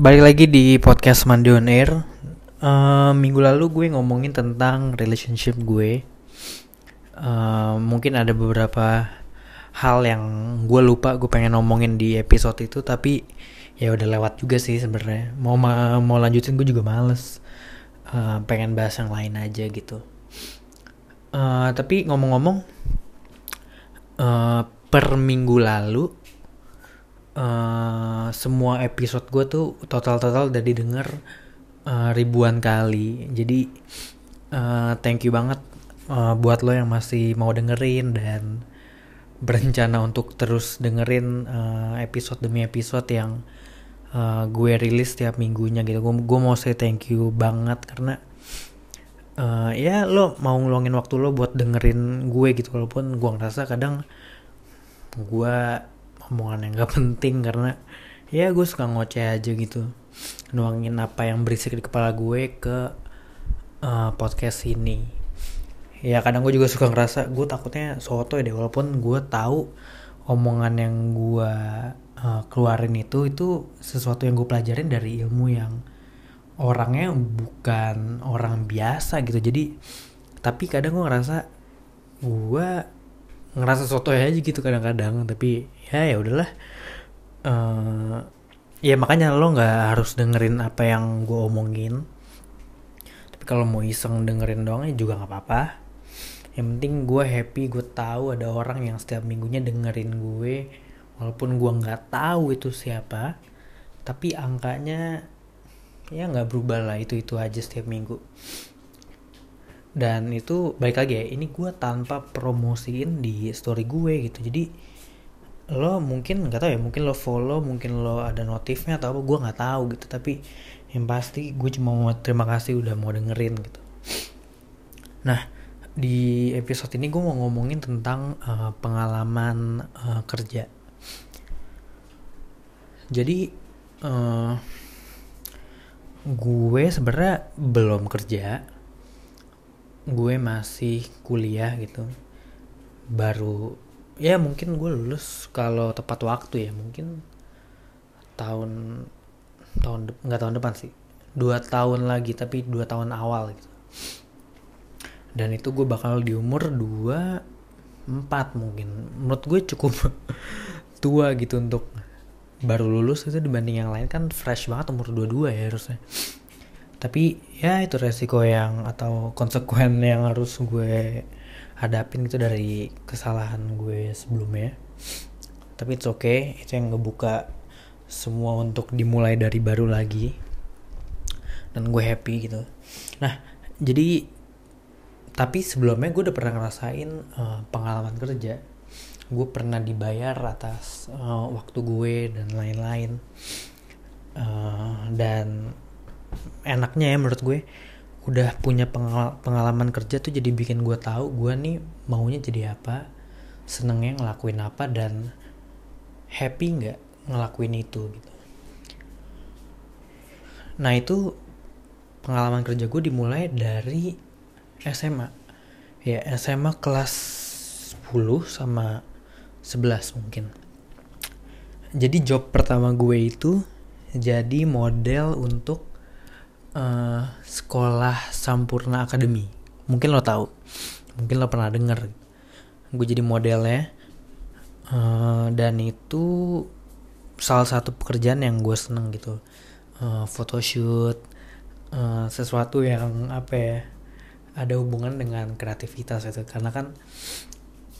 Balik lagi di podcast Mandi on Air. Eh, minggu lalu gue ngomongin tentang relationship gue. Eh, mungkin ada beberapa hal yang gue lupa gue pengen ngomongin di episode itu tapi ya udah lewat juga sih sebenarnya. Mau ma- mau lanjutin gue juga males. Eh, pengen bahas yang lain aja gitu. Eh, tapi ngomong-ngomong eh, per minggu lalu eh semua episode gue tuh total-total udah didengar eh, ribuan kali. Jadi eh, thank you banget eh, buat lo yang masih mau dengerin dan berencana untuk terus dengerin eh, episode demi episode yang eh, gue rilis tiap minggunya gitu. Gue gue mau say thank you banget karena eh, ya lo mau ngeluangin waktu lo buat dengerin gue gitu walaupun gue ngerasa kadang gue omongan yang gak penting karena ya gue suka ngoceh aja gitu. Nuangin apa yang berisik di kepala gue ke eh, podcast ini. Ya kadang gue juga suka ngerasa gue takutnya soto deh walaupun gue tahu omongan yang gue eh, keluarin itu itu sesuatu yang gue pelajarin dari ilmu yang orangnya bukan orang biasa gitu. Jadi tapi kadang gue ngerasa gue ngerasa soto aja gitu kadang-kadang tapi ya ya udahlah. Eh, ya makanya lo nggak harus dengerin apa yang gue omongin. Tapi kalau mau iseng dengerin doang ya juga nggak apa-apa. Yang penting gue happy gue tahu ada orang yang setiap minggunya dengerin gue. Walaupun gue nggak tahu itu siapa tapi angkanya ya nggak berubah lah itu itu aja setiap minggu dan itu balik lagi ya ini gue tanpa promosiin di story gue gitu. Jadi lo mungkin nggak tahu ya mungkin lo follow mungkin lo ada notifnya atau apa gue nggak tahu gitu. Tapi yang pasti gue cuma mau terima kasih udah mau dengerin gitu. Nah di episode ini gue mau ngomongin tentang eh, pengalaman eh, kerja. Jadi eh, gue sebenarnya belum kerja gue masih kuliah gitu. Baru ya mungkin gue lulus kalau tepat waktu ya mungkin tahun tahun nggak tahun depan sih. Dua tahun lagi tapi dua tahun awal gitu. Dan itu gue bakal di umur dua empat mungkin. Menurut gue cukup tua gitu untuk baru lulus itu dibanding yang lain kan fresh banget umur 22 ya harusnya tapi ya itu resiko yang atau konsekuen yang harus gue hadapin itu dari kesalahan gue sebelumnya. Tapi it's okay itu yang ngebuka semua untuk dimulai dari baru lagi. Dan gue happy gitu. Nah jadi tapi sebelumnya gue udah pernah ngerasain eh, pengalaman kerja. Gue pernah dibayar atas eh, waktu gue dan lain-lain. Eh, dan enaknya ya menurut gue. Udah punya pengal- pengalaman kerja tuh jadi bikin gue tahu gue nih maunya jadi apa senengnya ngelakuin apa dan happy nggak ngelakuin itu gitu. Nah itu pengalaman kerja gue dimulai dari SMA ya SMA kelas 10 sama 11 mungkin. Jadi job pertama gue itu jadi model untuk eh, sekolah Sampurna Academy. Mungkin lo tahu, mungkin lo pernah denger. Gue jadi modelnya eh, dan itu salah satu pekerjaan yang gue seneng gitu. Eh, photoshoot, eh, sesuatu yang apa ya ada hubungan dengan kreativitas itu karena kan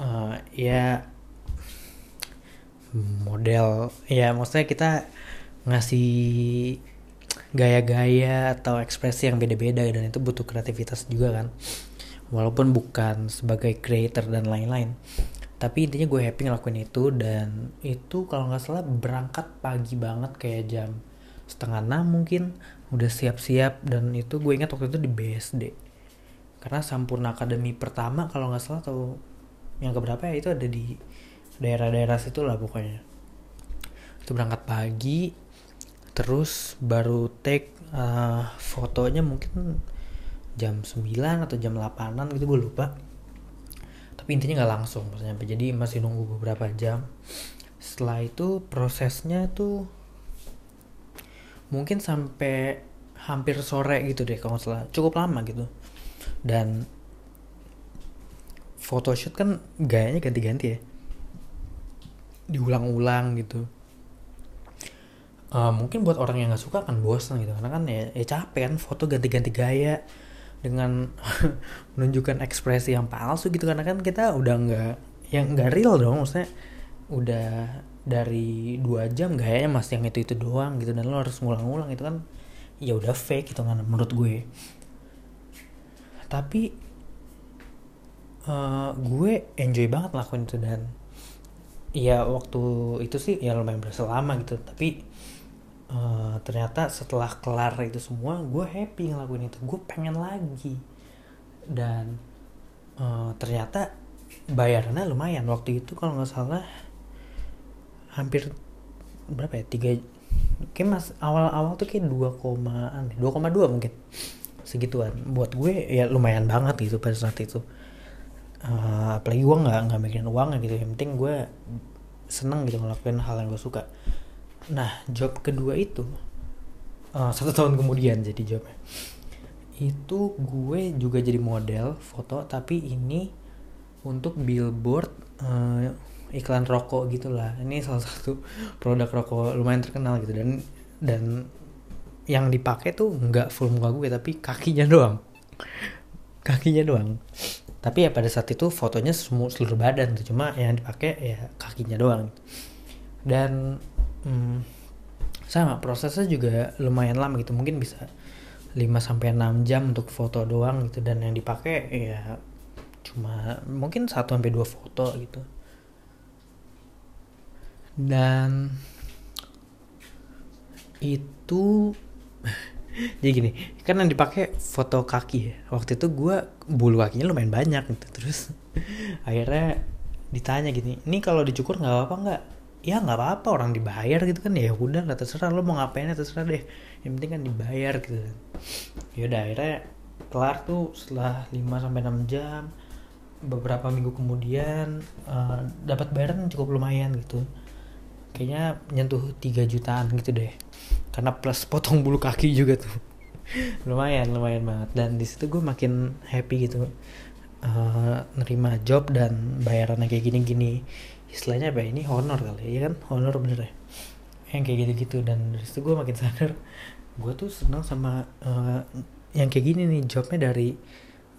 eh, ya model ya maksudnya kita ngasih gaya-gaya atau ekspresi yang beda-beda dan itu butuh kreativitas juga kan. Walaupun bukan sebagai creator dan lain-lain tapi intinya gue happy ngelakuin itu dan itu kalau nggak salah berangkat pagi banget kayak jam setengah enam mungkin udah siap-siap dan itu gue ingat waktu itu di BSD karena Sampurna Academy pertama kalau nggak salah atau yang keberapa ya itu ada di daerah-daerah situ lah pokoknya. Itu berangkat pagi terus baru take uh, fotonya mungkin jam 9 atau jam 8an gitu gue lupa. Tapi intinya nggak langsung maksudnya jadi masih nunggu beberapa jam. Setelah itu prosesnya tuh mungkin sampai hampir sore gitu deh kalau salah. Cukup lama gitu. Dan photoshoot kan gayanya ganti-ganti ya. Diulang-ulang gitu uh, mungkin buat orang yang nggak suka kan bosan gitu. Karena kan ya, ya capek kan foto ganti-ganti gaya dengan menunjukkan ekspresi yang palsu gitu. Karena kan kita udah nggak yang nggak real dong maksudnya udah dari dua jam gayanya masih yang itu itu doang gitu. Dan lo harus ngulang-ngulang itu kan ya udah fake gitu kan menurut gue. Tapi uh, gue enjoy banget lakuin itu dan ya waktu itu sih ya lumayan berasa lama gitu. Tapi uh, ternyata setelah kelar itu semua gue happy ngelakuin itu. Gue pengen lagi. Dan uh, ternyata bayarannya lumayan. Waktu itu kalau nggak salah hampir berapa ya? Tiga kayak mas awal-awal tuh kayak dua koma dua koma dua mungkin. Segituan. Buat gue ya lumayan banget gitu pada saat itu uh, apalagi gue nggak nggak mikirin uang gitu. Yang penting gue seneng gitu ngelakuin hal yang gue suka. Nah job kedua itu uh, satu tahun kemudian jadi jobnya. Itu gue juga jadi model foto tapi ini untuk billboard uh, iklan rokok gitulah. Ini salah satu produk rokok lumayan terkenal gitu. Dan dan yang dipakai tuh nggak full muka gue tapi kakinya doang. Kakinya doang tapi ya pada saat itu fotonya semua seluruh badan tuh cuma yang dipakai ya kakinya doang. Dan hmm, sama prosesnya juga lumayan lama gitu mungkin bisa 5 sampai enam jam untuk foto doang gitu dan yang dipakai ya cuma mungkin 1 sampai dua foto gitu. Dan itu jadi gini kan yang dipakai foto kaki ya. Waktu itu gue bulu kakinya lumayan banyak gitu. Terus akhirnya ditanya gini ini kalau dicukur nggak apa-apa nggak? Ya nggak apa-apa orang dibayar gitu kan. Ya udah nggak terserah lo mau ngapain terserah deh. Yang penting kan dibayar gitu ya udah akhirnya kelar tuh setelah 5 sampai enam jam beberapa minggu kemudian uh, dapat bayaran cukup lumayan gitu kayaknya nyentuh 3 jutaan gitu deh. Karena plus potong bulu kaki juga tuh. Lumayan lumayan banget. Dan di situ gue makin happy gitu. Uh, nerima job dan bayarannya kayak gini-gini. Istilahnya apa ya? ini honor kali ya kan? Honor bener ya? Yang kayak gitu-gitu. Dan dari situ gue makin sadar gue tuh senang sama uh, yang kayak gini nih jobnya dari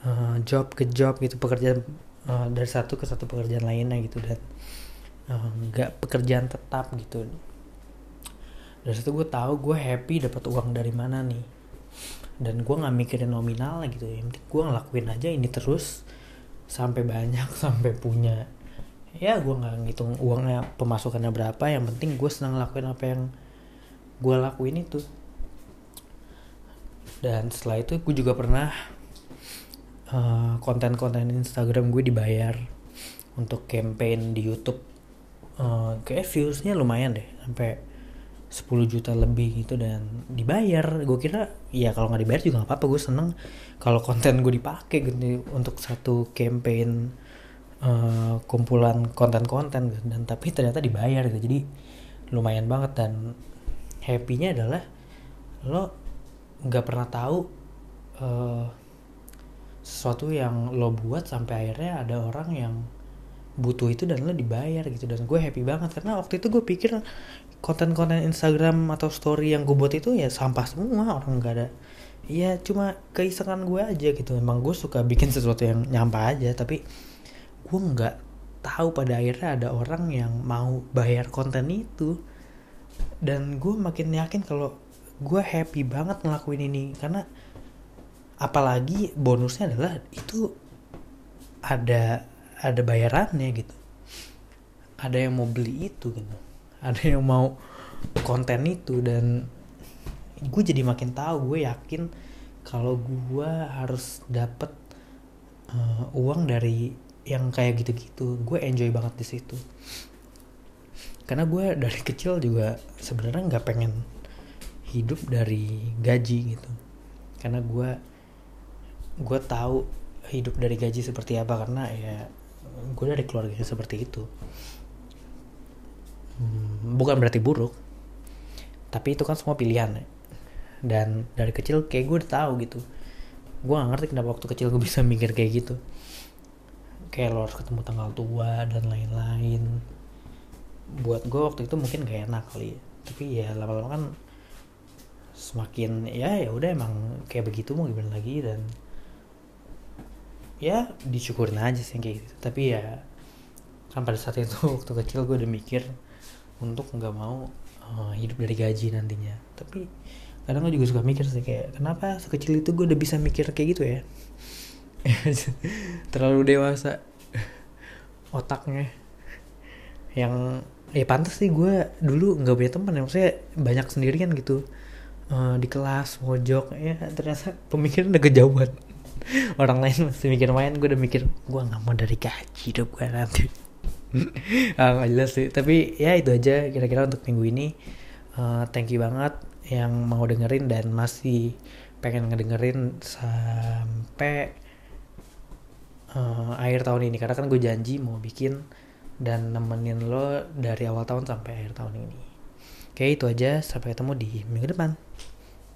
uh, job ke job gitu. Pekerjaan uh, dari satu ke satu pekerjaan lainnya gitu. Dan nggak uh, pekerjaan tetap gitu. Dari situ gue tahu gue happy dapat uang dari mana nih. Dan gue nggak mikirin nominal gitu. Penting gue ngelakuin aja ini terus sampai banyak sampai punya. Ya gue nggak ngitung uangnya pemasukannya berapa. Yang penting gue senang ngelakuin apa yang gue lakuin itu. Dan setelah itu gue juga pernah eh, konten-konten uh, Instagram gue dibayar untuk campaign di YouTube uh, kayak viewsnya lumayan deh sampai 10 juta lebih gitu dan dibayar gue kira ya kalau nggak dibayar juga nggak apa-apa gue seneng kalau konten gue dipakai gitu untuk satu campaign uh, kumpulan konten-konten gitu. dan tapi ternyata dibayar gitu jadi lumayan banget dan happynya adalah lo nggak pernah tahu uh, sesuatu yang lo buat sampai akhirnya ada orang yang butuh itu dan lo dibayar gitu. Dan gue happy banget karena waktu itu gue pikir konten-konten Instagram atau story yang gue buat itu ya sampah semua orang nggak ada. Ya cuma keisengan gue aja gitu. Emang gue suka bikin sesuatu yang nyampah aja tapi gue nggak tahu pada akhirnya ada orang yang mau bayar konten itu. Dan gue makin yakin kalau gue happy banget ngelakuin ini karena apalagi bonusnya adalah itu ada ada bayarannya gitu. Ada yang mau beli itu gitu. Ada yang mau konten itu dan gue jadi makin tahu gue yakin kalau gue harus dapet uh, uang dari yang kayak gitu-gitu gue enjoy banget di situ. Karena gue dari kecil juga sebenarnya nggak pengen hidup dari gaji gitu. Karena gue gue tahu hidup dari gaji seperti apa karena ya gue dari keluarga seperti itu. Hmm, bukan berarti buruk. Tapi itu kan semua pilihan. Dan dari kecil kayak gue udah tahu gitu. Gue gak ngerti kenapa waktu kecil gue bisa mikir kayak gitu. Kayak lo harus ketemu tanggal tua dan lain-lain. Buat gue waktu itu mungkin gak enak kali ya. tapi ya lama-lama kan semakin ya ya udah emang kayak begitu mau gimana lagi dan ya disyukurin aja sih kayak gitu. Tapi ya kan pada saat itu waktu kecil gue udah mikir untuk nggak mau uh, hidup dari gaji nantinya. Tapi kadang gue juga suka mikir sih kayak kenapa sekecil itu gue udah bisa mikir kayak gitu ya? Terlalu dewasa otaknya. Yang ya pantas sih gue dulu nggak punya teman ya maksudnya banyak sendirian gitu. Uh, di kelas mojok ya ternyata pemikiran udah kejauhan orang lain masih mikir main gue udah mikir gue nggak mau dari gaji hidup gue nanti. Ah, gak jelas sih. Tapi ya itu aja kira-kira untuk minggu ini. Uh, thank you banget yang mau dengerin dan masih pengen ngedengerin sampai uh, akhir tahun ini. Karena kan gue janji mau bikin dan nemenin lo dari awal tahun sampai akhir tahun ini. Oke itu aja. Sampai ketemu di minggu depan.